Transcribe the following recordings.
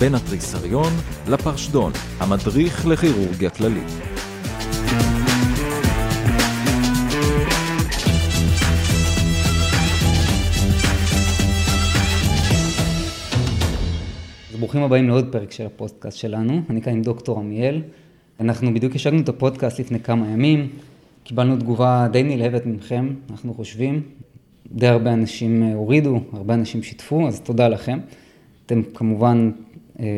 בין התריסריון לפרשדון, המדריך לכירורגיה כללית. ברוכים הבאים לעוד פרק של הפודקאסט שלנו, אני כאן עם דוקטור עמיאל. אנחנו בדיוק השקנו את הפודקאסט לפני כמה ימים, קיבלנו תגובה די נלהבת מכם, אנחנו חושבים. די הרבה אנשים אה, הורידו, הרבה אנשים שיתפו, אז תודה לכם. אתם כמובן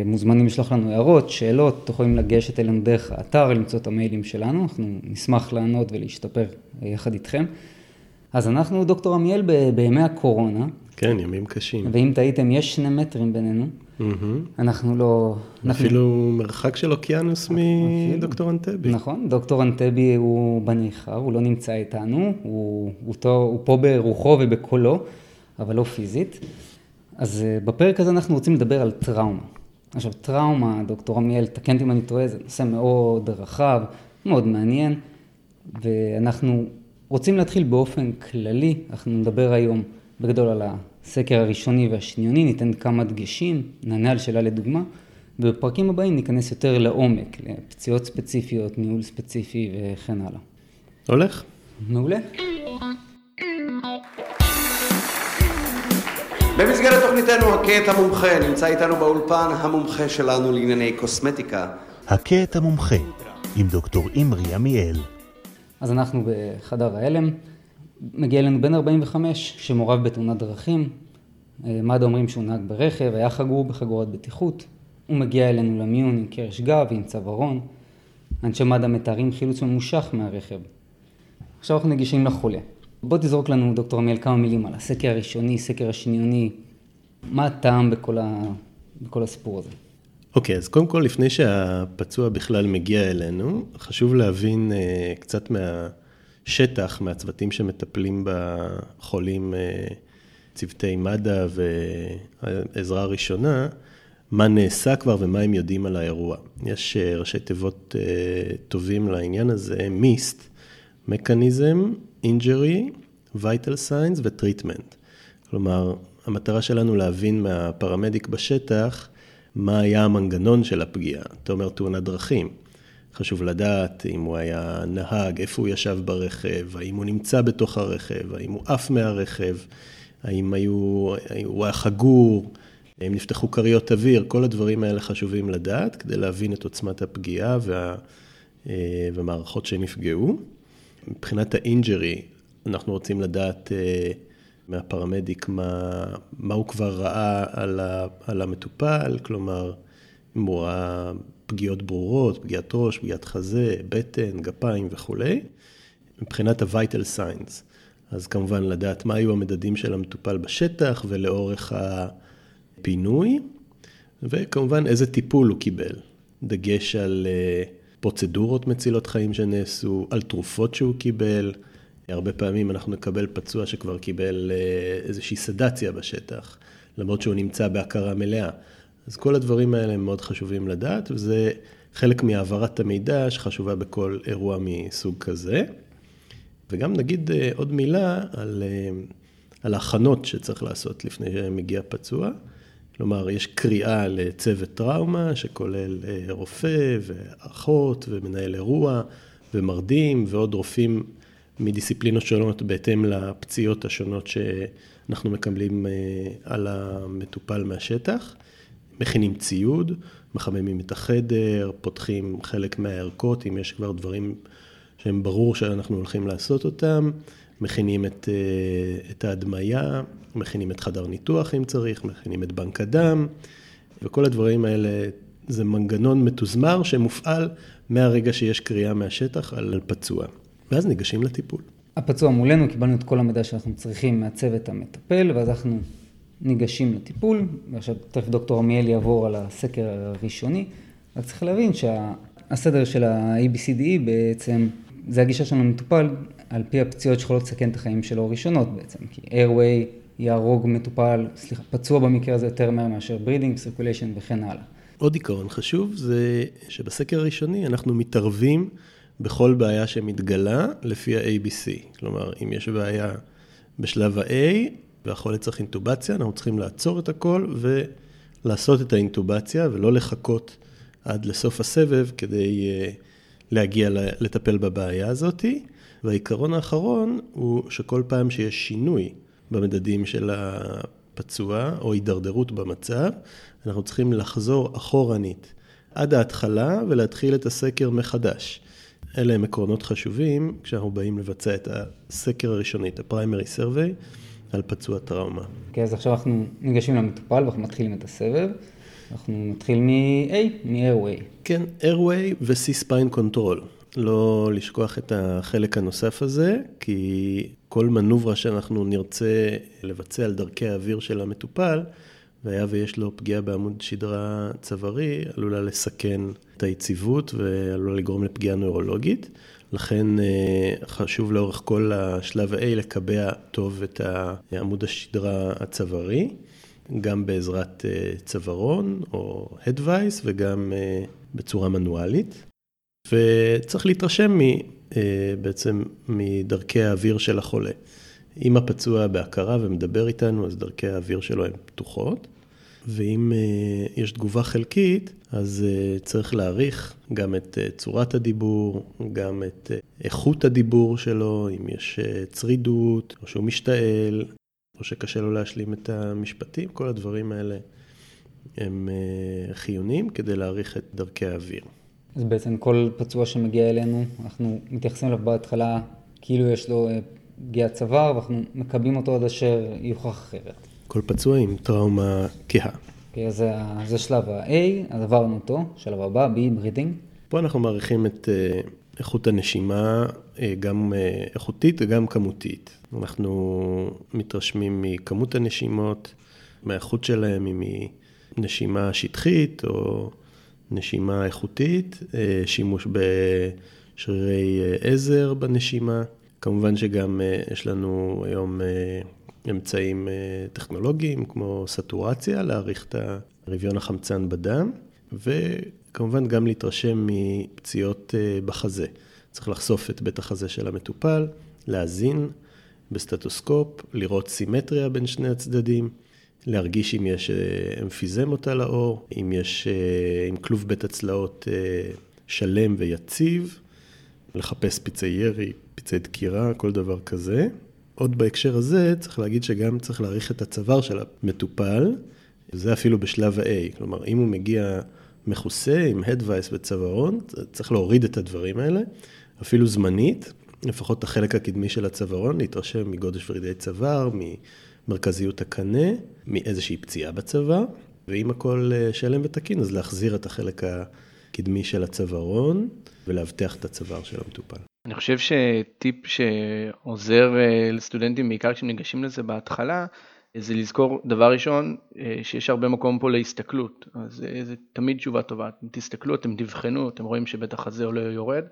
מוזמנים לשלוח לנו הערות, שאלות, אתם יכולים לגשת אלינו דרך האתר, למצוא את המיילים שלנו, אנחנו נשמח לענות ולהשתפר אה, יחד איתכם. אז אנחנו דוקטור עמיאל בימי הקורונה. כן, ימים קשים. ואם טעיתם, יש שני מטרים בינינו. אנחנו לא... אפילו מרחק של אוקיינוס מדוקטור אנטבי. נכון, דוקטור אנטבי הוא בניכר, הוא לא נמצא איתנו, הוא, הוא, הוא פה ברוחו ובקולו, אבל לא פיזית. אז אה, בפרק הזה אנחנו רוצים לדבר על טראומה. עכשיו, טראומה, דוקטור עמיאל, תקן אותי אם אני טועה, זה נושא מאוד רחב, מאוד מעניין, ואנחנו רוצים להתחיל באופן כללי, אנחנו נדבר היום בגדול על הסקר הראשוני והשניוני, ניתן כמה דגשים, נענה על שאלה לדוגמה, ובפרקים הבאים ניכנס יותר לעומק, לפציעות ספציפיות, ניהול ספציפי וכן הלאה. הולך? מעולה. במסגרת תוכניתנו את המומחה, נמצא איתנו באולפן המומחה שלנו לענייני קוסמטיקה. את המומחה, עם דוקטור אימרי עמיאל. אז אנחנו בחדר ההלם. מגיע אלינו בן 45 שמעורב בתאונת דרכים, אה, מד"א אומרים שהוא נהג ברכב, היה חגור בחגורת בטיחות, הוא מגיע אלינו למיון עם קרש גב ועם צווארון, אנשי מד"א מתארים חילוץ ממושך מהרכב. עכשיו אנחנו נגישים לחולה. בוא תזרוק לנו, דוקטור עמיאל, כמה מילים על הסקר הראשוני, סקר השניוני, מה הטעם בכל, ה... בכל הסיפור הזה? אוקיי, okay, אז קודם כל, לפני שהפצוע בכלל מגיע אלינו, חשוב להבין uh, קצת מה... שטח מהצוותים שמטפלים בחולים, אה, צוותי מד"א ועזרה ראשונה, מה נעשה כבר ומה הם יודעים על האירוע. יש אה, ראשי תיבות אה, טובים לעניין הזה, MIST, mechanism, injury, vital signs ו treatment. כלומר, המטרה שלנו להבין מהפרמדיק בשטח מה היה המנגנון של הפגיעה. אתה אומר תאונת דרכים. חשוב לדעת אם הוא היה נהג, איפה הוא ישב ברכב, האם הוא נמצא בתוך הרכב, האם הוא עף מהרכב, האם היו, הוא היה חגור, האם נפתחו כריות אוויר, כל הדברים האלה חשובים לדעת כדי להבין את עוצמת הפגיעה וה, אה, והמערכות שנפגעו. מבחינת האינג'רי, אנחנו רוצים לדעת אה, מהפרמדיק מה, מה הוא כבר ראה על, ה, על המטופל, כלומר, אם הוא ראה פגיעות ברורות, פגיעת ראש, פגיעת חזה, בטן, גפיים וכולי. מבחינת ה-vital signs, אז כמובן לדעת מה היו המדדים של המטופל בשטח ולאורך הפינוי, וכמובן איזה טיפול הוא קיבל. דגש על אה, פרוצדורות מצילות חיים שנעשו, על תרופות שהוא קיבל. הרבה פעמים אנחנו נקבל פצוע שכבר קיבל אה, איזושהי סדציה בשטח, למרות שהוא נמצא בהכרה מלאה. אז כל הדברים האלה הם מאוד חשובים לדעת, וזה חלק מהעברת המידע שחשובה בכל אירוע מסוג כזה. וגם נגיד אה, עוד מילה על, אה, על ההכנות שצריך לעשות לפני שמגיע פצוע. כלומר, יש קריאה לצוות טראומה שכולל אה, רופא ואחות ומנהל אירוע ומרדים ועוד רופאים מדיסציפלינות שונות בהתאם לפציעות השונות שאנחנו מקבלים על המטופל מהשטח. מכינים ציוד, מחממים את החדר, פותחים חלק מהערכות, אם יש כבר דברים שהם ברור שאנחנו הולכים לעשות אותם, מכינים את, אה, את ההדמיה, מכינים את חדר ניתוח אם צריך, מכינים את בנק הדם, וכל הדברים האלה זה מנגנון מתוזמר שמופעל מהרגע שיש קריאה מהשטח על פצוע. ואז ניגשים לטיפול. הפצוע מולנו, קיבלנו את כל המידע שאנחנו צריכים מהצוות המטפל, ואז אנחנו ניגשים לטיפול, ועכשיו תכף דוקטור עמיאל יעבור על הסקר הראשוני, רק צריך להבין שהסדר של ה-ABCDE בעצם, זה הגישה שלנו מטופל על פי הפציעות שיכולות לסכן את החיים שלו ראשונות בעצם, כי airway יהרוג מטופל, סליחה, פצוע במקרה הזה יותר מהר מאשר breathing, circulation וכן הלאה. עוד עיקרון חשוב זה שבסקר הראשוני אנחנו מתערבים בכל בעיה שמתגלה לפי ה-ABC. כלומר, אם יש בעיה בשלב ה-A, והחולה צריך אינטובציה, אנחנו צריכים לעצור את הכל לעשות את האינטובציה ולא לחכות עד לסוף הסבב כדי אה, להגיע לטפל בבעיה הזאתי. והעיקרון האחרון הוא שכל פעם שיש שינוי במדדים של הפצוע או הידרדרות במצב, אנחנו צריכים לחזור אחורנית עד ההתחלה ולהתחיל את הסקר מחדש. אלה הם עקרונות חשובים כשאנחנו באים לבצע את הסקר הראשוני, את ה-primary survey, על פצוע טראומה. אוקיי, okay, אז עכשיו אנחנו ניגשים למטופל ואנחנו מתחילים את הסבב. אנחנו נתחיל מ-A, מ-Airway. כן, Airway ו-C-Spine Control. לא לשכוח את החלק הנוסף הזה, כי כל מנוברה שאנחנו נרצה לבצע על דרכי האוויר של המטופל, והיה ויש לו פגיעה בעמוד שדרה צווארי, עלולה לסכן את היציבות ועלולה לגרום לפגיעה נוירולוגית. לכן אה, חשוב לאורך כל השלב A לקבע טוב את עמוד השדרה הצווארי, גם בעזרת אה, צווארון או הדווייס וגם אה, בצורה מנואלית. וצריך להתרשם בעצם מדרכי האוויר של החולה. אם הפצוע בהכרה ומדבר איתנו, אז דרכי האוויר שלו הן פתוחות. ואם uh, יש תגובה חלקית, אז uh, צריך להעריך גם את צורת הדיבור, גם את איכות הדיבור שלו, אם יש צרידות, או שהוא משתעל, או שקשה לו להשלים את המשפטים, כל הדברים האלה הם חיוניים כדי להעריך את דרכי האוויר. אז בעצם כל פצוע שמגיע אלינו, אנחנו מתייחסים אליו בהתחלה כאילו יש לו פגיעת צוואר, ואנחנו מקבלים אותו עד אשר יוכח אחרת. כל פצוע עם טראומה קהה. אוקיי, אז זה שלב ה-A, אז עברנו אותו, שלב הבא, B, breathing. פה אנחנו מעריכים את אה, איכות הנשימה, אה, גם אה, איכותית וגם כמותית. אנחנו מתרשמים מכמות הנשימות, מהאיכות שלהם, אם היא נשימה שטחית או נשימה איכותית, שימוש בשרירי עזר בנשימה. כמובן שגם יש לנו היום אמצעים אה, טכנולוגיים כמו סטורציה, להעריך את רביון החמצן בדם, וכמובן גם להתרשם מפציעות אה, בחזה. צריך לחשוף את בית החזה של המטופל, להאזין בסטטוסקופ, לראות סימטריה בין שני הצדדים, להרגיש אם יש אה, אמפיזמות על האור, אם יש, אם כלוב בית הצלעות שלם ויציב, לחפש פצעי ירי, פצעי דקירה, כל דבר כזה. עוד בהקשר הזה, צריך להגיד שגם צריך להעריך את הצוואר של המטופל, זה אפילו בשלב ה-A. כלומר, אם הוא מגיע מכוסה עם הדווייס וצווארון, צריך להוריד את הדברים האלה, אפילו זמנית, לפחות את החלק הקדמי של הצווארון, להתרשם מגודש ורידי צוואר, ממרכזיות הקנה, מאיזושהי פציעה בצוואר, ואם הכל אה, שלם ותקין, אז להחזיר את החלק הקדמי של הצווארון ולאבטח את הצוואר של המטופל. אני חושב שטיפ שעוזר אה, לסטודנטים, בעיקר כשהם ניגשים לזה בהתחלה, זה לזכור דבר ראשון אה, שיש הרבה מקום פה להסתכלות, אז אה, זה תמיד תשובה טובה, אתם תסתכלו, אתם תבחנו, אתם רואים שבטח הזה עולה או יורד,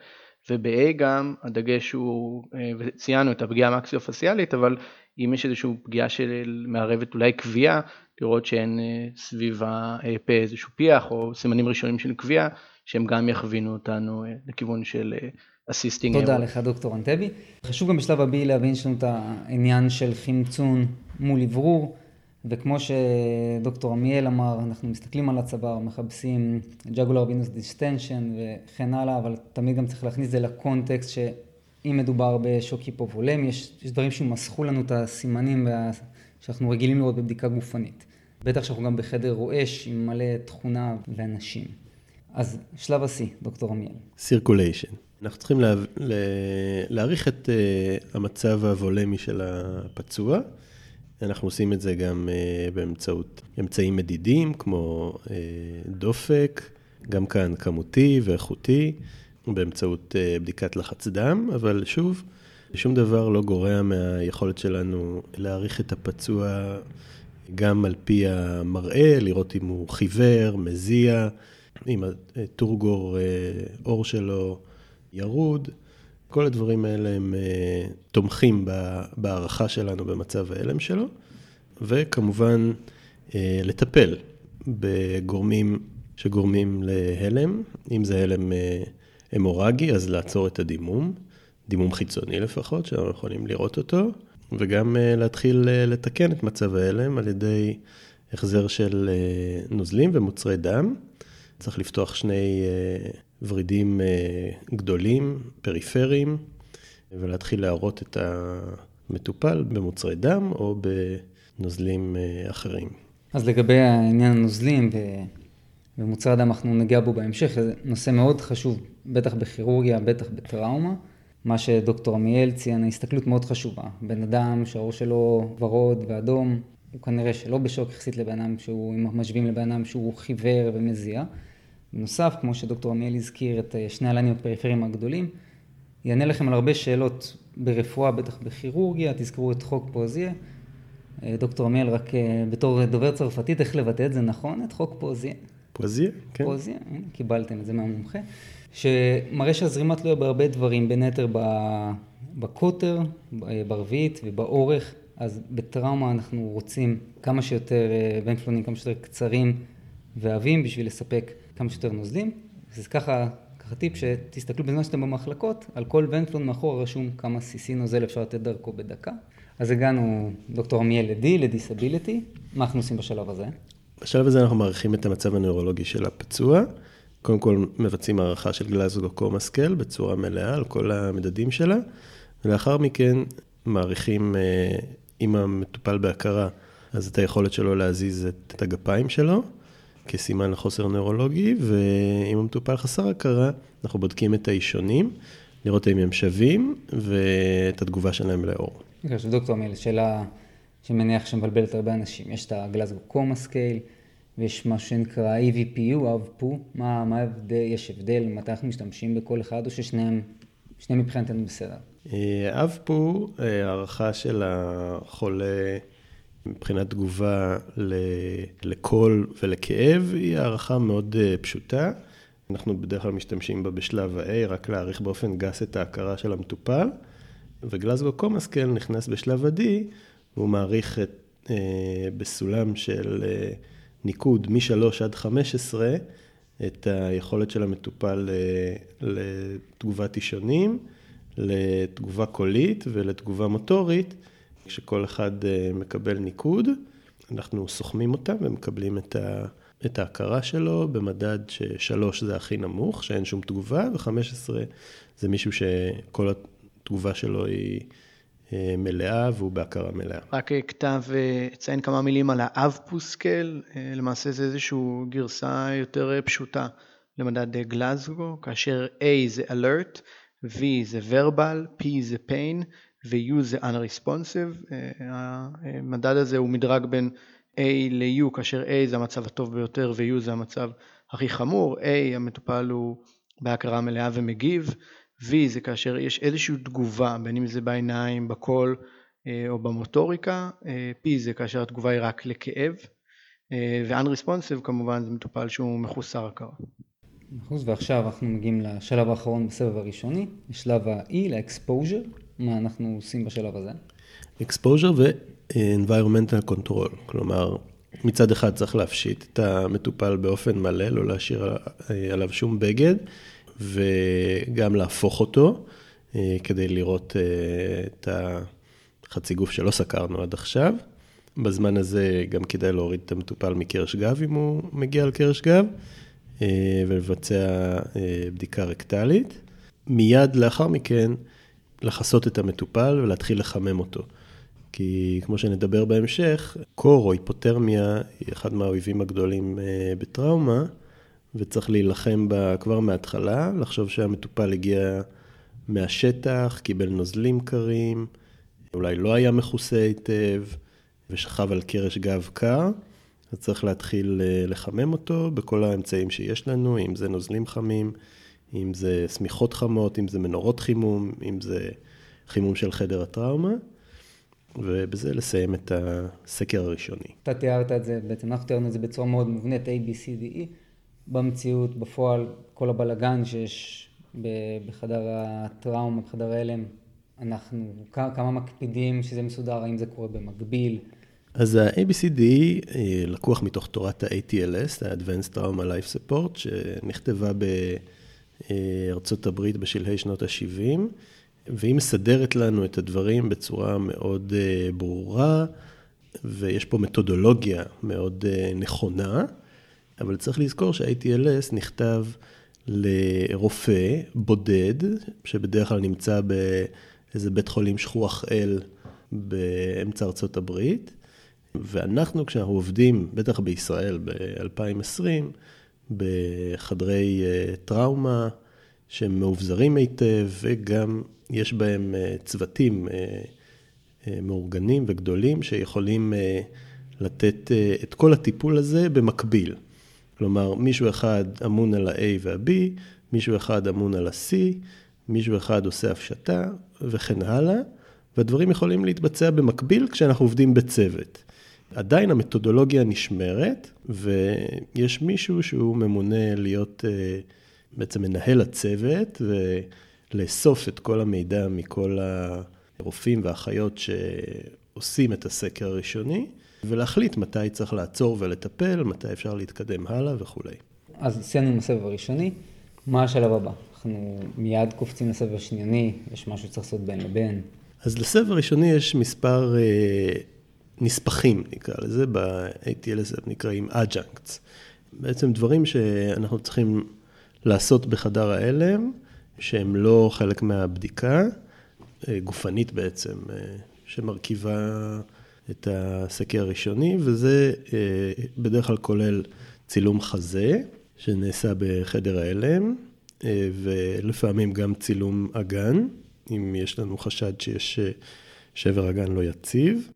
וב-A גם הדגש הוא, וציינו את הפגיעה המקסיו-פסיאלית, אבל אם יש איזושהי פגיעה של מערבת אולי כוויה, לראות שאין סביב הפה איזשהו פיח או סימנים ראשונים של כוויה, שהם גם יכוונו אותנו לכיוון של assisting. תודה לך, דוקטור אנטבי. חשוב גם בשלב ה B להבין שיש לנו את העניין של חמצון מול אוורור, וכמו שדוקטור עמיאל אמר, אנחנו מסתכלים על הצוואר, מחפשים jugular venous distension וכן הלאה, אבל תמיד גם צריך להכניס את זה ל context שאם מדובר בשוק היפובולמי, יש, יש דברים שמסכו לנו את הסימנים וה... שאנחנו רגילים לראות בבדיקה גופנית. בטח שאנחנו גם בחדר רועש עם מלא תכונה ואנשים. אז שלב השיא, דוקטור עמיאל. סירקוליישן. אנחנו צריכים לה, לה, להעריך את uh, המצב הוולמי של הפצוע. אנחנו עושים את זה גם uh, באמצעות אמצעים מדידים, כמו uh, דופק, גם כאן כמותי ואיכותי, באמצעות uh, בדיקת לחץ דם, אבל שוב, שום דבר לא גורע מהיכולת שלנו להעריך את הפצוע גם על פי המראה, לראות אם הוא חיוור, מזיע, אם הטורגור עור שלו ירוד. כל הדברים האלה הם uh, תומכים בהערכה שלנו במצב ההלם שלו, וכמובן לטפל בגורמים שגורמים להלם, אם זה הלם המורגי, אז לעצור את הדימום, דימום חיצוני לפחות, שאנחנו יכולים לראות אותו, וגם uh, להתחיל uh, לתקן את מצב ההלם על ידי החזר של אה, נוזלים ומוצרי דם. צריך לפתוח שני אה, ורידים אה, גדולים, פריפריים, ולהתחיל להראות את המטופל במוצרי דם או בנוזלים אחרים. אז לגבי העניין הנוזלים ומוצרי דם, אנחנו נגיע בו בהמשך, זה נושא מאוד חשוב, בטח בכירורגיה, בטח בטראומה. מה שדוקטור עמיאל ציין, ההסתכלות מאוד חשובה. בן אדם שהראש שלו ורוד ואדום, הוא כנראה שלא בשוק יחסית לבן אדם שהוא, אם משווים לבן אדם שהוא חיוור ומזיע. בנוסף, כמו שדוקטור עמיאל הזכיר את אה, שני הלנים הפריפריים הגדולים, יענה לכם על הרבה שאלות ברפואה, בטח בכירורגיה, תזכרו את חוק פוזיה. אה, דוקטור עמיאל, רק אה, בתור דובר צרפתית, איך לבטא את זה נכון, את חוק פוזיה? פוזיה, כן. פוזיה, הנה, קיבלתם את זה מהמומחה. שמראה שהזרימה תלויה בהרבה דברים, בין היתר בקוטר, ברביעית ובאורך. אז בטראומה אנחנו רוצים כמה שיותר ונפלונים, כמה שיותר קצרים ועבים בשביל לספק כמה שיותר נוזלים. זה ככה, ככה טיפ שתסתכלו בזמן שאתם במחלקות, על כל ונפלון מאחור רשום כמה CC נוזל אפשר לתת דרכו בדקה. אז הגענו, דוקטור עמיאל לדי, לדיסביליטי. מה אנחנו עושים בשלב הזה? בשלב הזה אנחנו מעריכים את המצב הנוירולוגי של הפצוע. קודם כל מבצעים הערכה של גלזגו קומה סקל בצורה מלאה על כל המדדים שלה, ולאחר מכן מעריכים, אה, אם המטופל בהכרה, אז את היכולת שלו להזיז את הגפיים שלו, כסימן לחוסר נוירולוגי, ואם המטופל חסר הכרה, אנחנו בודקים את האישונים, לראות אם הם שווים, ואת התגובה שלהם לאור. עכשיו דוקטור עמיאל, שאלה שמניח שמבלבלת הרבה אנשים. יש את ה Glasgow Coma Scale, ויש מה שנקרא AVPU, AVPU. מה, מה ההבדל, יש הבדל, מתי אנחנו משתמשים בכל אחד, או ששניהם, שניהם מבחינתנו בסדר? AVPU, אה, הערכה של החולה מבחינת תגובה לקול ולכאב, היא הערכה מאוד אה, פשוטה. אנחנו בדרך כלל משתמשים בה בשלב ה-A, רק להעריך באופן גס את ההכרה של המטופל. וגלסגו קומאסקל נכנס בשלב ה-D, והוא מעריך את, אה, בסולם של אה, ניקוד מ-3 עד 15, את היכולת של המטופל אה, לתגובת אישונים, לתגובה קולית ולתגובה מוטורית. כשכל אחד אה, מקבל ניקוד, אנחנו סוכמים אותה ומקבלים את, ה, את ההכרה שלו במדד ששלוש זה הכי נמוך, שאין שום תגובה, ו-15 זה מישהו שכל התגובה שלו היא מלאה והוא בהכרה מלאה. רק אה, כתב, אציין כמה מילים על האב פוסקל, למעשה זה איזושהי גרסה יותר פשוטה למדד גלזגו, כאשר A זה alert, V זה verbal, P זה pain, ו-U זה unresponsive, אה, המדד הזה הוא מדרג בין A ל-U, כאשר A זה המצב הטוב ביותר ו-U זה המצב הכי חמור, A המטופל הוא בהכרה מלאה ומגיב, V זה כאשר יש איזושהי תגובה, בין אם זה בעיניים, בקול אה, או במוטוריקה, אה, P זה כאשר התגובה היא רק לכאב, ו-unresponsive כמובן זה מטופל שהוא מחוסר הכרה. אחוז, ועכשיו אנחנו מגיעים לשלב האחרון בסבב הראשוני, לשלב ה-E, ל-exposure, מה אנחנו עושים בשלב הזה? exposure ו-environmental control, כלומר, מצד אחד צריך להפשיט את המטופל באופן מלא, לא להשאיר עליו שום בגד, וגם להפוך אותו, אה, כדי לראות אה, את החצי גוף שלא סקרנו עד עכשיו. בזמן הזה גם כדאי להוריד את המטופל מקרש גב, אם הוא מגיע על קרש גב. אה, ולבצע בדיקה רקטלית. מיד לאחר מכן, לכסות את המטופל ולהתחיל לחמם אותו. כי כמו שנדבר בהמשך, קור או היפותרמיה היא אחד מהאויבים הגדולים בטראומה, וצריך להילחם בה כבר מההתחלה, לחשוב שהמטופל הגיע מהשטח, קיבל נוזלים קרים, אולי לא היה מכוסה היטב, ושכב על קרש גב קר. אז צריך להתחיל אה, לחמם אותו בכל האמצעים שיש לנו, אם זה נוזלים חמים, אם זה שמיכות חמות, אם זה מנורות חימום, אם זה חימום של חדר הטראומה, ובזה לסיים את הסקר הראשוני. אתה תיארת את זה, בעצם אנחנו תיארנו את זה בצורה מאוד מובנית, A, B, C, D, E. במציאות, בפועל, כל הבלגן שיש בחדר הטראומה, בחדר ההלם, אנחנו כמה מקפידים שזה מסודר, האם זה קורה במקביל. אז ה-ABCD אה, לקוח מתוך תורת ה-ATLS, ה-Advanced Trauma Life Support, שנכתבה בארצות הברית בשלהי שנות ה-70, והיא מסדרת לנו את הדברים בצורה מאוד אה, ברורה, ויש פה מתודולוגיה מאוד אה, נכונה, אבל צריך לזכור שה-ATLS נכתב לרופא בודד, שבדרך כלל נמצא באיזה בית חולים שכוח אל באמצע ארצות הברית, ואנחנו כשאנחנו עובדים, בטח בישראל ב-2020, בחדרי אה, טראומה שהם מאובזרים היטב וגם יש בהם אה, צוותים מאורגנים וגדולים שיכולים לתת את כל הטיפול הזה במקביל. כלומר, מישהו אחד אמון על ה-A וה-B, מישהו אחד אמון על ה-C, מישהו אחד עושה הפשטה וכן הלאה, והדברים יכולים להתבצע במקביל כשאנחנו עובדים בצוות. עדיין המתודולוגיה נשמרת, ויש מישהו שהוא ממונה להיות אה, בעצם מנהל הצוות ולאסוף את כל המידע מכל הרופאים והאחיות שעושים את הסקר הראשוני, ולהחליט מתי צריך לעצור ולטפל, מתי אפשר להתקדם הלאה וכולי. אז סיימנו עם הסבב הראשוני, מה השלב הבא? אנחנו מיד קופצים לסבב השניוני, יש משהו שצריך לעשות בין לבין. אז לסבב הראשוני יש מספר אה, נספחים, נקרא לזה, ב-ATLS נקראים adjuncts. בעצם דברים שאנחנו צריכים לעשות בחדר ההלם, שהם לא חלק מהבדיקה, אה, גופנית בעצם, אה, שמרכיבה את הסקר הראשוני, וזה אה, בדרך כלל כולל צילום חזה, שנעשה בחדר ההלם, אה, ולפעמים גם צילום אגן, אם יש לנו חשד שיש אה, שבר אגן לא יציב.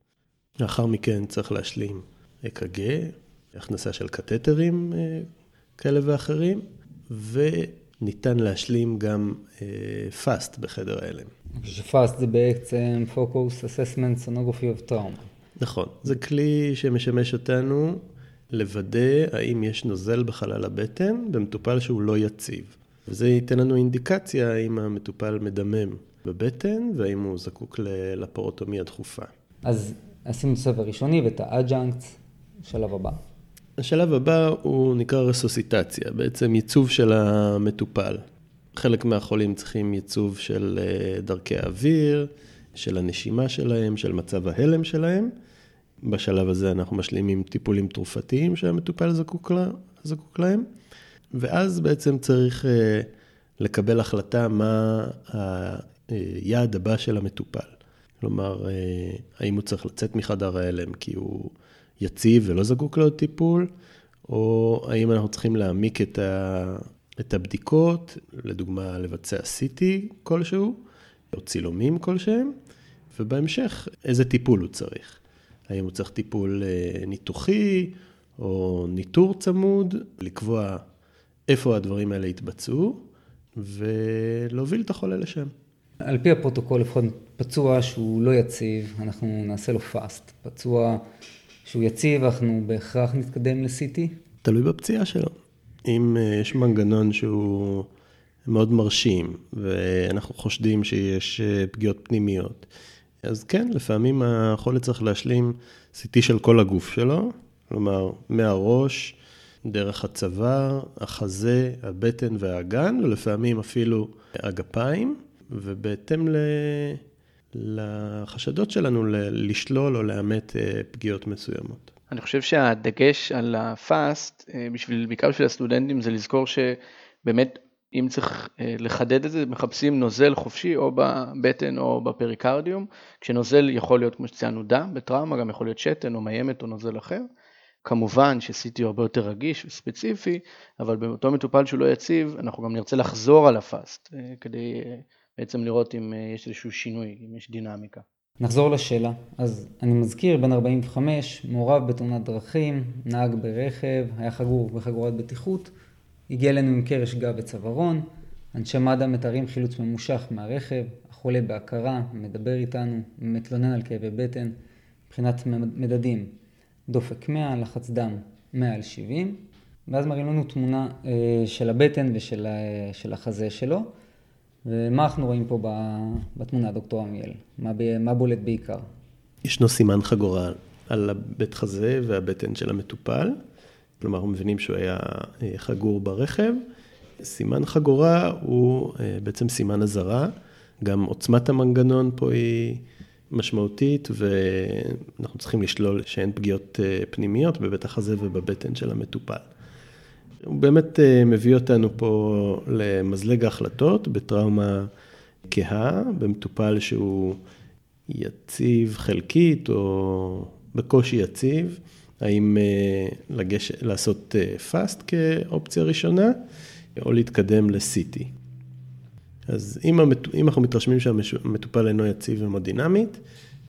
לאחר מכן צריך להשלים אק"ג, הכנסה של קתטרים כאלה ואחרים, וניתן להשלים גם פאסט בחדר ההלם. פאסט זה בעצם Focus Assessment Sonography of Trauma. נכון, זה כלי שמשמש אותנו לוודא האם יש נוזל בחלל הבטן במטופל שהוא לא יציב. וזה ייתן לנו אינדיקציה האם המטופל מדמם בבטן והאם הוא זקוק לפרוטומיה דחופה. אז עשינו את הסבב הראשוני ואת ה adjunct, שלב הבא. השלב הבא הוא נקרא רסוסיטציה, בעצם ייצוב של המטופל. חלק מהחולים צריכים ייצוב של אה, דרכי האוויר, של הנשימה שלהם, של מצב ההלם שלהם. בשלב הזה אנחנו משלימים טיפולים תרופתיים שהמטופל זקוק, לה, זקוק להם, ואז בעצם צריך אה, לקבל החלטה מה היעד הבא של המטופל. כלומר, אה, האם הוא צריך לצאת מחדר ההלם כי הוא יציב ולא זקוק לעוד טיפול, או האם אנחנו צריכים להעמיק את, ה, את הבדיקות, לדוגמה לבצע CT כלשהו, או צילומים כלשהם, ובהמשך איזה טיפול הוא צריך. האם הוא צריך טיפול אה, ניתוחי או ניטור צמוד, לקבוע איפה הדברים האלה יתבצעו ולהוביל את החולה לשם. על פי הפרוטוקול, לפחות פצוע שהוא לא יציב, אנחנו נעשה לו FAST. פצוע שהוא יציב, אנחנו בהכרח נתקדם ל-CT? תלוי בפציעה שלו. אם אה, יש מנגנון שהוא מאוד מרשים, ואנחנו חושדים שיש אה, פגיעות פנימיות, אז כן, לפעמים החולה צריך להשלים CT של כל הגוף שלו, כלומר, מהראש, דרך הצוואר, החזה, הבטן והאגן, ולפעמים אפילו הגפיים, ובהתאם ל... לחשדות שלנו לשלול או לאמת אה, פגיעות מסוימות. אני חושב שהדגש על הפאסט, אה, בעיקר בשביל הסטודנטים, זה לזכור שבאמת אם צריך אה, לחדד את זה, מחפשים נוזל חופשי או בבטן או בפריקרדיום, כשנוזל יכול להיות, כמו שציינו, דם בטראומה, גם יכול להיות שתן או מיימת או נוזל אחר. כמובן ש-CT הוא הרבה יותר רגיש וספציפי, אבל באותו מטופל שהוא לא יציב, אנחנו גם נרצה לחזור על הפאסט, אה, כדי אה, בעצם לראות אם יש איזשהו שינוי, אם יש דינמיקה. נחזור לשאלה. אז אני מזכיר, בן 45, מעורב בתאונת דרכים, נהג ברכב, היה חגור בחגורת בטיחות. הגיע אלינו עם קרש גב וצווארון, אנשי מד"א מתארים חילוץ ממושך מהרכב, החולה בהכרה, מדבר איתנו, מתלונן על כאבי בטן, מבחינת מדדים, דופק 100, לחץ דם 100 על 70, ואז מראים לנו תמונה אה, של הבטן ושל של החזה שלו, ומה אנחנו רואים פה בתמונה, דוקטור עמיאל? מה, מה בולט בעיקר? ישנו סימן חגורה על הבית חזה והבטן של המטופל. כלומר, אנחנו מבינים שהוא היה אה, חגור ברכב. סימן חגורה הוא אה, בעצם סימן אזהרה, גם עוצמת המנגנון פה היא משמעותית, ואנחנו צריכים לשלול שאין פגיעות פנימיות בבית החזה ובבטן של המטופל. הוא באמת מביא אותנו פה למזלג ההחלטות בטראומה כהה, במטופל שהוא יציב חלקית או בקושי יציב, האם אה, לגש, לעשות FAST אה, כאופציה ראשונה, או להתקדם ל-CT. אז אם, המת... אם אנחנו מתרשמים שהמטופל אינו יציב המודינמית,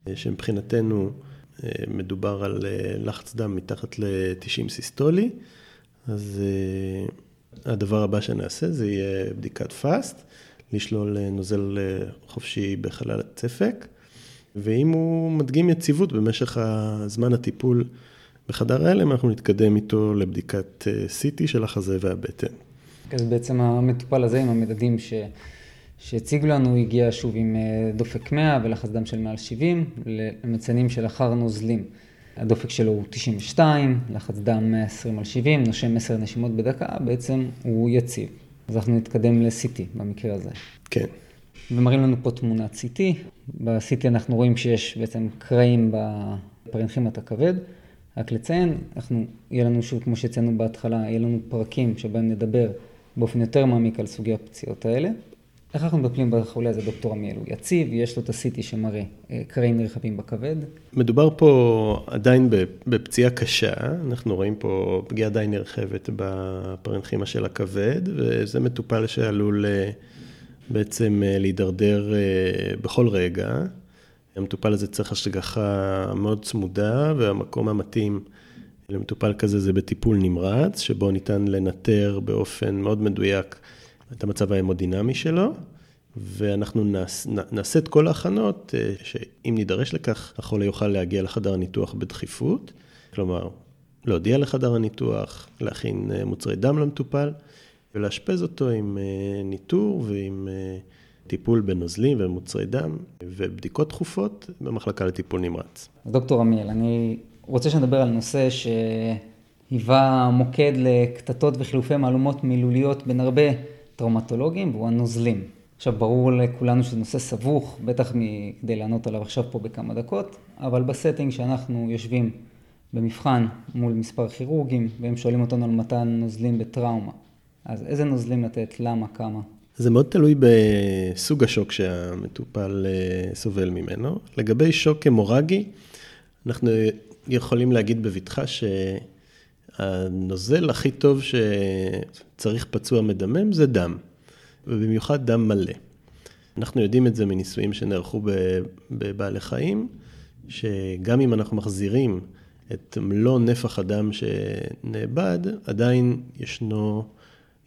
אה, שמבחינתנו מדובר על לחץ דם מתחת ל-90 סיסטולי, אז הדבר הבא שנעשה זה יהיה בדיקת FAST, לשלול נוזל חופשי בחלל הצפק. ואם הוא מדגים יציבות במשך הזמן הטיפול בחדר ההלם, אנחנו נתקדם איתו לבדיקת אה, CT של החזה והבטן. אז בעצם המטופל הזה עם המדדים ש... שהציג לנו, הגיע שוב עם אה, דופק 100 ולחץ דם של מעל 70, למציינים שלאחר נוזלים. הדופק שלו הוא 92, לחץ דם 120 על 70, נושם 10 נשימות בדקה, בעצם הוא יציב. אז אנחנו נתקדם ל-CT במקרה הזה. כן. ומראים לנו פה תמונת CT. ב-CT אנחנו רואים שיש בעצם קרעים בפרנכימת הכבד. רק לציין, אנחנו, יהיה לנו שוב, כמו שציינו בהתחלה, יהיה לנו פרקים שבהם נדבר באופן יותר מעמיק על סוגי הפציעות האלה. איך אנחנו מטפלים בחולה הזה, דוקטור עמיאל? הוא יציב, יש לו את ה-CT שמראה אה, קרעים נרחבים בכבד. מדובר פה עדיין בפציעה קשה, אנחנו רואים פה פגיעה די נרחבת בפרנכימה של הכבד, וזה מטופל שעלול אה, בעצם אה, להידרדר בכל רגע. המטופל הזה צריך השגחה מאוד צמודה, והמקום המתאים למטופל כזה זה בטיפול נמרץ, שבו ניתן לנטר באופן מאוד מדויק את המצב ההמודינמי שלו, ואנחנו נעש, נעשה את כל ההכנות, אה, שאם נידרש לכך, החולה יוכל להגיע לחדר הניתוח בדחיפות, כלומר, להודיע לחדר הניתוח, להכין אה, מוצרי דם למטופל, ולאשפז אותו עם אה, ניטור ועם טיפול בנוזלים ומוצרי דם ובדיקות תכופות במחלקה לטיפול נמרץ. דוקטור עמיאל, אני רוצה שנדבר על נושא שהיווה מוקד לקטטות וחילופי מהלומות מילוליות בין הרבה טראומטולוגים, והוא הנוזלים. עכשיו, ברור לכולנו שזה נושא סבוך, בטח כדי לענות עליו עכשיו פה בכמה דקות, אבל ב setting שאנחנו יושבים במבחן מול מספר כירורגים, והם שואלים אותנו על מתן נוזלים בטראומה. אז איזה נוזלים לתת, למה, כמה? זה מאוד תלוי בסוג השוק שהמטופל אה, סובל ממנו. לגבי שוק המורגי, אנחנו יכולים להגיד בבטחה שהנוזל הכי טוב שצריך פצוע מדמם זה דם, ובמיוחד דם מלא. אנחנו יודעים את זה מניסויים שנערכו בבעלי חיים, שגם אם אנחנו מחזירים את מלוא נפח הדם שנאבד, עדיין ישנו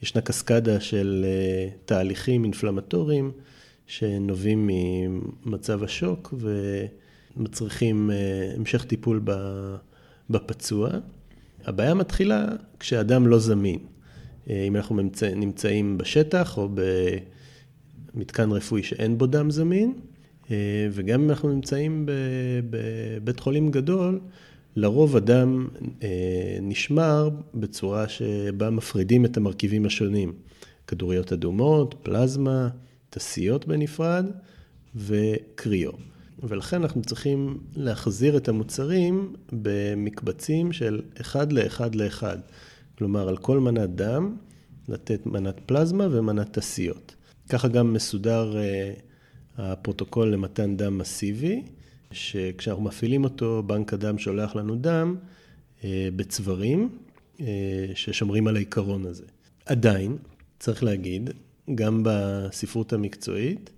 ישנה קסקדה של אה, תהליכים אינפלמטוריים שנובעים ממצב השוק ומצריכים אה, המשך טיפול בפצוע. הבעיה מתחילה כשאדם לא זמין. אה, אם אנחנו נמצאים בשטח או במתקן רפואי שאין בו דם זמין, וגם אם אנחנו נמצאים בבית חולים גדול, לרוב אדם אה, נשמר בצורה שבה מפרידים את המרכיבים השונים. כדוריות אדומות, פלזמה, תסיות בנפרד וקריו. ולכן אנחנו צריכים להחזיר את המוצרים במקבצים של אחד לאחד לאחד. כלומר, על כל מנת דם לתת מנת פלזמה ומנת תסיות. ככה גם מסודר אה, הפרוטוקול למתן דם מסיבי. שכשאנחנו מפעילים אותו, בנק הדם שולח לנו דם אה, בצברים אה, ששומרים על העיקרון הזה. עדיין, צריך להגיד, גם בספרות המקצועית,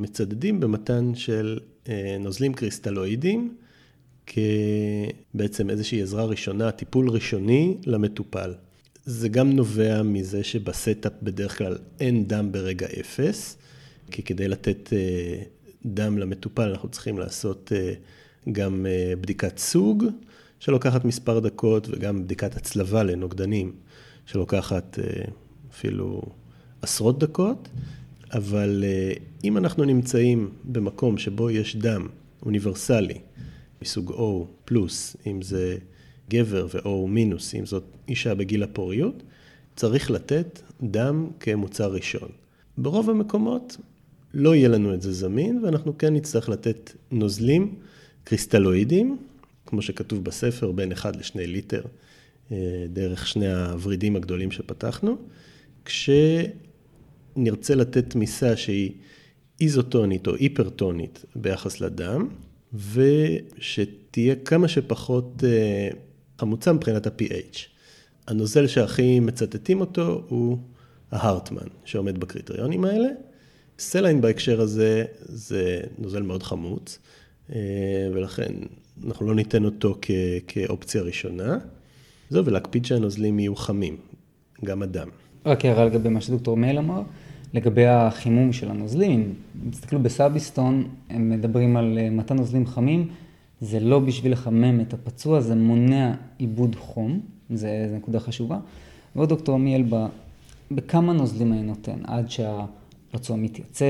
מצדדים במתן של אה, נוזלים קריסטלואידיים כבעצם איזושהי עזרה ראשונה, טיפול ראשוני למטופל. זה גם נובע מזה שבסטאפ בדרך כלל אין דם ברגע אפס, כי כדי לתת דם למטופל, אנחנו צריכים לעשות אה, גם אה, בדיקת סוג, שלוקחת מספר דקות, וגם בדיקת הצלבה לנוגדנים, שלוקחת אה, אפילו עשרות דקות. אבל אם אנחנו נמצאים במקום שבו יש דם אוניברסלי, מסוג O פלוס, אם זה גבר ו-O מינוס, אם זאת אישה בגיל הפוריות, צריך לתת דם כמוצר ראשון. ברוב המקומות לא יהיה לנו את זה זמין, ואנחנו כן נצטרך לתת נוזלים קריסטלואידים, כמו שכתוב בספר, בין 1 ל-2 ליטר, אה, דרך שני הוורידים הגדולים שפתחנו, כשנרצה לתת תמיסה שהיא איזוטונית או היפרטונית ביחס לדם, ושתהיה כמה שפחות אה, חמוצה מבחינת ה-pH. הנוזל שהכי מצטטים אותו הוא ההרטמן, שעומד בקריטריונים האלה. סליין בהקשר הזה זה נוזל מאוד חמוץ, אה, ולכן אנחנו לא ניתן אותו כ- כאופציה ראשונה. זהו, ולהקפיד שהנוזלים יהיו חמים, גם הדם. רק הערה לגבי מה שדוקטור מייל אמר, לגבי החימום של הנוזלים, אם תסתכלו בסאביסטון, הם מדברים על אה, מתן נוזלים חמים, זה לא בשביל לחמם את הפצוע, זה מונע עיבוד חום, זה נקודה חשובה. ועוד דוקטור מייל, בכמה נוזלים אני נותן, עד שהפצוע מתייצב,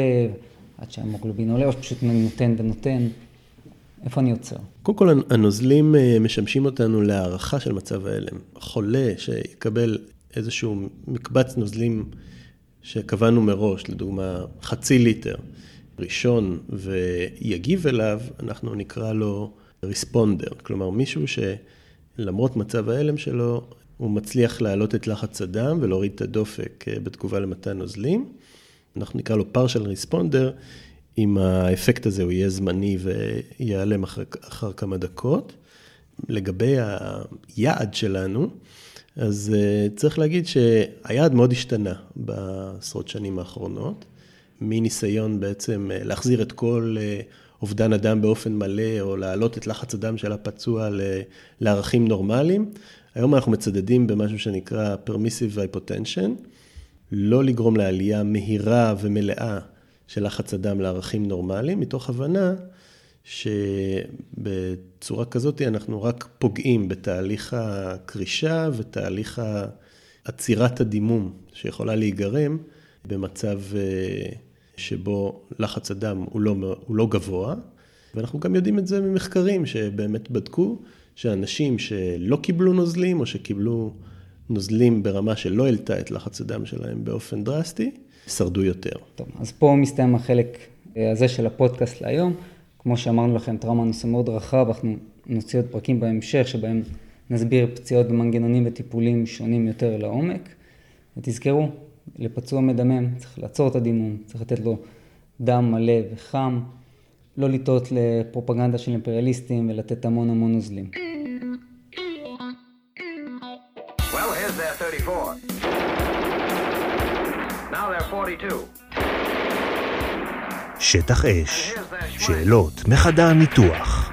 עד שהמוגלובין עולה, או שפשוט נותן ונותן, איפה אני עוצר? קודם כל, הנוזלים אה, משמשים אותנו להערכה של מצב ההלם. חולה שיקבל איזשהו מקבץ נוזלים שקבענו מראש, לדוגמה חצי ליטר ראשון ויגיב אליו, אנחנו נקרא לו ריספונדר, כלומר מישהו שלמרות מצב ההלם שלו, הוא מצליח להעלות את לחץ הדם ולהוריד את הדופק אה, בתגובה למתן נוזלים. אנחנו נקרא לו פרשל ריספונדר, אם האפקט הזה הוא יהיה זמני וייעלם אחר, אחר כמה דקות. לגבי היעד שלנו, אז אה, צריך להגיד שהיעד מאוד השתנה בעשרות שנים האחרונות, מניסיון בעצם אה, להחזיר את כל אה, אובדן הדם באופן מלא, או להעלות את לחץ הדם של הפצוע לערכים נורמליים. היום אנחנו מצדדים במשהו שנקרא Permissive Hypotension, לא לגרום לעלייה מהירה ומלאה של לחץ הדם לערכים נורמליים, מתוך הבנה שבצורה כזאת אנחנו רק פוגעים בתהליך הקרישה ותהליך עצירת הדימום שיכולה להיגרם במצב אה, שבו לחץ הדם הוא לא, הוא לא גבוה, ואנחנו גם יודעים את זה ממחקרים שבאמת בדקו שאנשים שלא קיבלו נוזלים או שקיבלו נוזלים ברמה שלא העלתה את לחץ הדם שלהם באופן דרסטי, שרדו יותר. טוב, אז פה מסתיים החלק אה, הזה של הפודקאסט להיום. כמו שאמרנו לכם, טראומה נושא מאוד רחב, אנחנו נוציא עוד פרקים בהמשך, שבהם נסביר פציעות במנגנונים וטיפולים שונים יותר לעומק. ותזכרו, לפצוע מדמם צריך לעצור את הדימום, צריך לתת לו דם מלא וחם, לא לטעות לפרופגנדה של אימפריאליסטים ולתת המון המון נוזלים. 34. Now they're 42. שטח אש, שאלות מחדר הניתוח.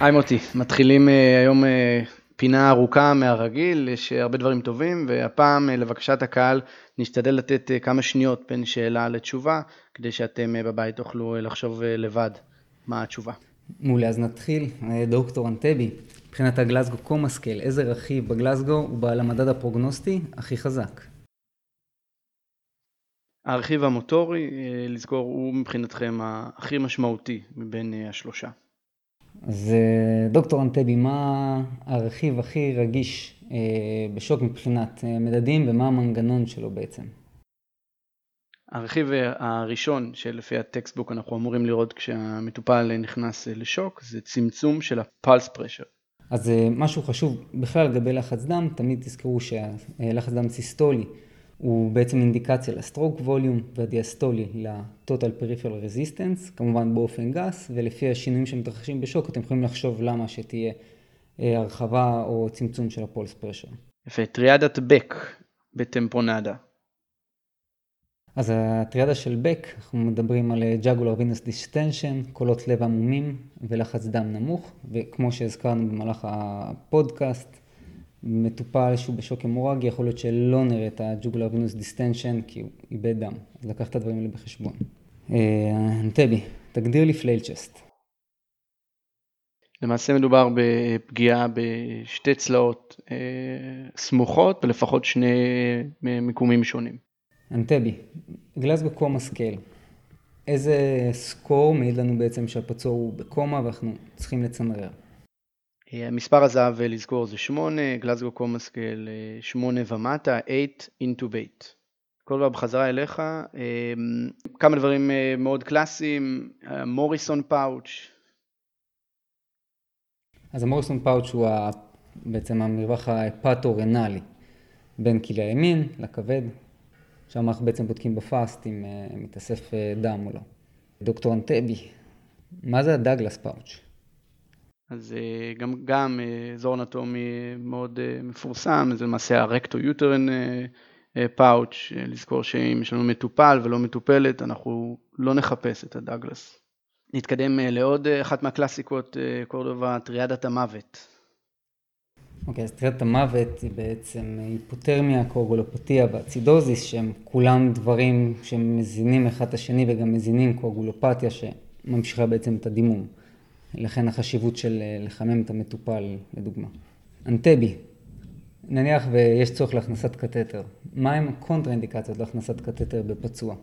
היי מוטי, מתחילים uh, היום uh, פינה ארוכה מהרגיל, יש הרבה דברים טובים, והפעם uh, לבקשת הקהל נשתדל לתת uh, כמה שניות בין שאלה לתשובה, כדי שאתם uh, בבית תוכלו uh, לחשוב uh, לבד מה התשובה. מעולה, אז נתחיל. דוקטור אנטבי, מבחינת ה Glasgow Coma Scale, איזה רכיב ב Glasgow הוא בעל המדד הפרוגנוסטי הכי חזק? הרכיב המוטורי, אה, לזכור, הוא מבחינתכם הכי משמעותי מבין אה, השלושה. אז אה, דוקטור אנטבי, מה הרכיב הכי רגיש בשוק מבחינת מדדים ומה המנגנון שלו בעצם? הרכיב הראשון שלפי ה textbook אנחנו אמורים לראות כשהמטופל נכנס לשוק זה צמצום של ה pulse pressure. אז משהו חשוב בכלל לגבי לחץ דם, תמיד תזכרו שהלחץ דם סיסטולי הוא בעצם אינדיקציה ל stroke volume והדיאסטולי peripheral resistance, כמובן באופן גס, ולפי השינויים שמתרחשים בשוק אתם יכולים לחשוב למה שתהיה אה, הרחבה או צמצום של ה pulse pressure. יפה, טריאדת בק בטמפונדה. אז הטריאדה של בק, אנחנו מדברים על jugular venous distension, קולות לב עמומים ולחץ דם נמוך, וכמו שהזכרנו במהלך הפודקאסט, מטופל שהוא בשוק המורגי, יכול להיות שלא נראה את ה jugular venous distension כי הוא איבד דם. אז לקח את הדברים האלה בחשבון. אה, אנטבי, תגדיר לי flail chest. למעשה מדובר בפגיעה בשתי צלעות אה, סמוכות ולפחות שני מיקומים שונים. אנטבי, Glasgow Coma Scale. איזה score מעיד לנו בעצם שהפצוע הוא בקומה ואנחנו צריכים לצנרר? המספר הזהב לזכור זה 8, Glasgow Coma Scale 8 ומטה, 8 intubate. קורדובה בחזרה אליך, כמה דברים מאוד קלאסיים, Morrison pouch. אז ה Morrison pouch הוא בעצם המרווח ההפטו-רנלי בין כליה ימין לכבד, שם אנחנו בעצם בודקים ב FAST אם מתאסף דם או לא. דוקטור אנטבי, מה זה ה Douglas pouch? אז גם, גם אזור אנטומי מאוד מפורסם, זה למעשה ה recto-uterine pouch, לזכור שאם יש לנו מטופל ולא מטופלת, אנחנו לא נחפש את הדאגלס. נתקדם לעוד אחת מהקלאסיקות, קורדובה, טריאדת המוות. אוקיי, okay, אז טריאדת המוות היא בעצם היפותרמיה, קואגולופתיה ואצידוזיס, שהם כולם דברים שמזינים אחד את השני וגם מזינים קואגולופתיה שממשיכה בעצם את הדימום. לכן החשיבות של לחמם את המטופל, לדוגמה. אנטבי, נניח ויש צורך להכנסת קתטר, מהם הקונטראינדיקציות להכנסת קתטר בפצוע?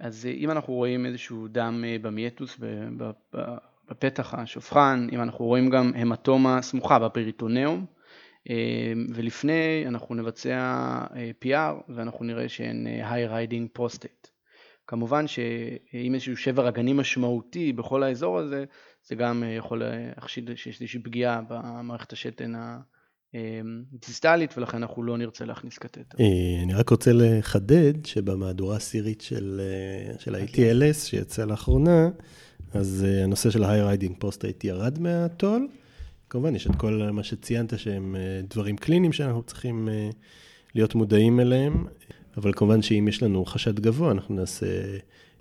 אז אם אנחנו רואים איזשהו דם במייטוס, בפתח השופחן, אם אנחנו רואים גם המטומה סמוכה בפריטונאום, ולפני אנחנו נבצע PR ואנחנו נראה שאין high riding prostate. כמובן שאם איזשהו שבר אגני משמעותי בכל האזור הזה, זה גם יכול להחשיד שיש איזושהי פגיעה במערכת השתן דיסטלית, ולכן אנחנו לא נרצה להכניס קתטר. אני רק רוצה לחדד שבמהדורה הסירית של, של ה-ATLS שיצא לאחרונה, אז הנושא של ה-high riding prostate ירד מהטול. כמובן, יש את כל מה שציינת שהם דברים קליניים שאנחנו צריכים להיות מודעים אליהם, אבל כמובן שאם יש לנו חשד גבוה, אנחנו נעשה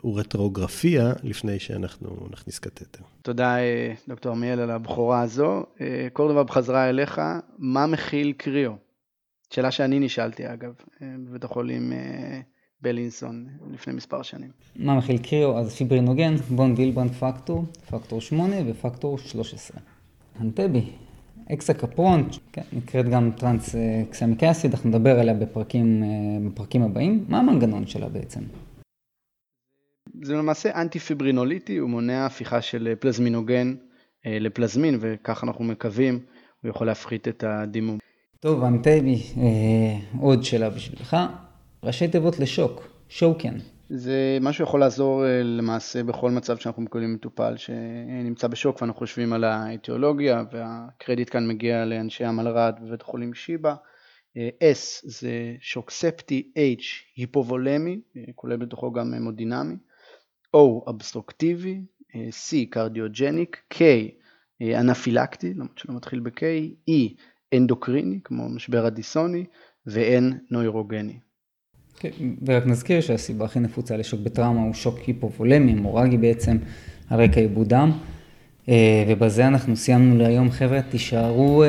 אורטרוגרפיה לפני שאנחנו נכניס קתטר. תודה, דוקטור עמיאל, על ההבהרה הזו. קורדובה בחזרה אליך, מה מכיל cryo? שאלה שאני נשאלתי, אגב, בבית החולים בלינסון לפני מספר שנים. מה מכיל cryo? אז פיברינוגן, von Willebrand factor, factor 8 ופקטור 13. אנטבי, אקסקפרון, כן, נקראת גם טרנס קסמיק אסיד, אנחנו נדבר עליה בפרקים, בפרקים הבאים. מה המנגנון שלה בעצם? זה למעשה אנטי פיברינוליטי, הוא מונע הפיכה של פלזמינוגן לפלזמין, וכך אנחנו מקווים, הוא יכול להפחית את הדימום. טוב, אנטבי, עוד שאלה בשבילך. ראשי תיבות לשוק, שוקן. זה משהו שיכול לעזור למעשה בכל מצב שאנחנו מקבלים מטופל שנמצא בשוק ואנחנו חושבים על האיטיולוגיה והקרדיט כאן מגיע לאנשי המלר"ד בבית החולים שיבא. S זה שוק ספטי, H היפובולמי, כולל בתוכו גם המודינמי, O אבסטרוקטיבי, C קרדיוג'ניק, K אנפילקטי, למרות שלא מתחיל ב-K, E אנדוקריני כמו משבר אדיסוני ו-N נוירוגני. כן, ורק נזכיר שהסיבה הכי נפוצה לשוק בטראומה הוא שוק היפובולמי, מורגי בעצם, על רקע עיבוד דם. ובזה אנחנו סיימנו להיום. חבר'ה, תישארו,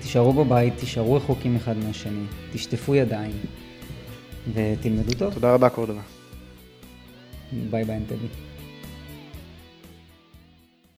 תישארו בבית, תישארו רחוקים אחד מהשני, תשטפו ידיים ותלמדו טוב. תודה רבה, קורדובה. ביי ביי, אנטבי.